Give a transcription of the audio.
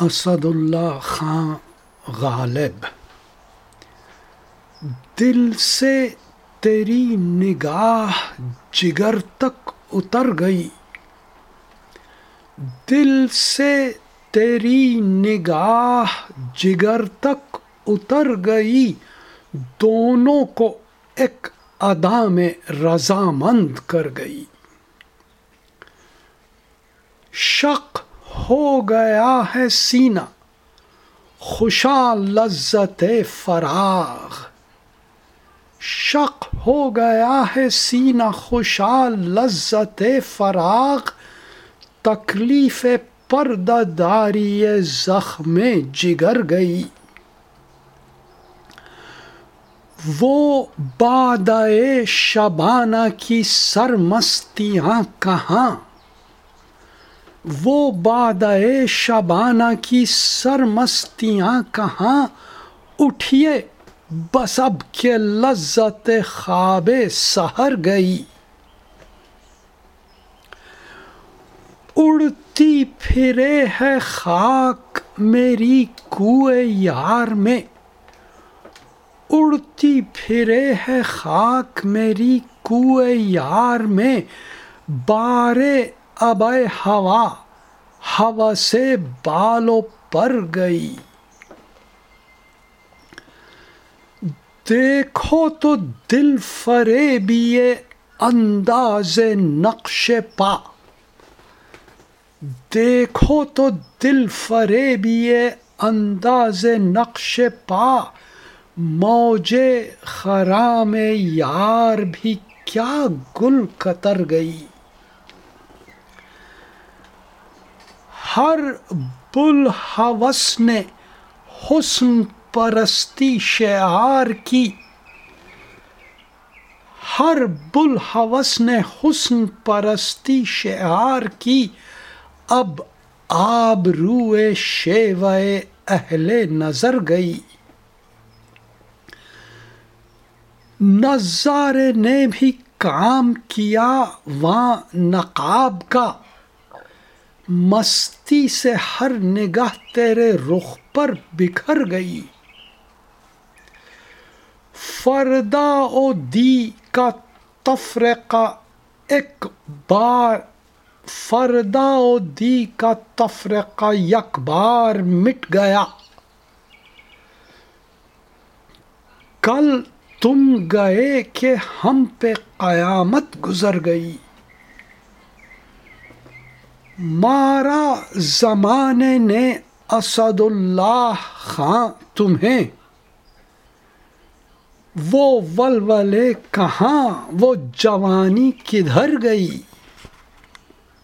اسد اللہ خان غالب۔ دل سے تیری نگاہ جگر تک اتر گئی۔ دل سے تیری نگاہ جگر تک اتر گئی۔ دونوں کو ایک ادا میں رضامند کر گئی۔ شق ہو گیا ہے سینہ، خوشا لذت فراغ۔ شق ہو گیا ہے سینہ، خوشا لذت فراغ۔ تکلیف پردہ داری زخم جگر گئی۔ وہ بادائے شبانہ کی سرمستیاں کہاں؟ وہ بادائے شبانہ کی سرمستیاں کہاں اٹھیے؟ بس اب کے لذت خواب سہر گئی۔ اڑتی پھرے ہے خاک میری کوئے یار میں۔ اڑتی پھرے ہے خاک میری کوئے یار میں۔ بارے اب ہوا ہوا سے بالوں پر گئی۔ دیکھو تو دل فرے بھی انداز نقش پا۔ دیکھو تو دل فرے بھی انداز نقش پا۔ موجے خرام یار بھی کیا گل قطر گئی۔ ہر بل نے حسن پرستی شعار کی۔ ہر بل حوث نے حسن پرستی شعار کی۔ اب آب روئے شیوائے اہل نظر گئی۔ نظارے نے بھی کام کیا، وہاں نقاب کا۔ مستی سے ہر نگاہ تیرے رخ پر بکھر گئی۔ فردا او دی کا تفرقہ ایک بار، فردا او دی کا تفرقہ یک بار مٹ گیا۔ کل تم گئے کہ ہم پہ قیامت گزر گئی۔ مارا زمانے نے اسد اللہ خاں تمہیں۔ وہ ولولے کہاں؟ وہ جوانی کدھر گئی؟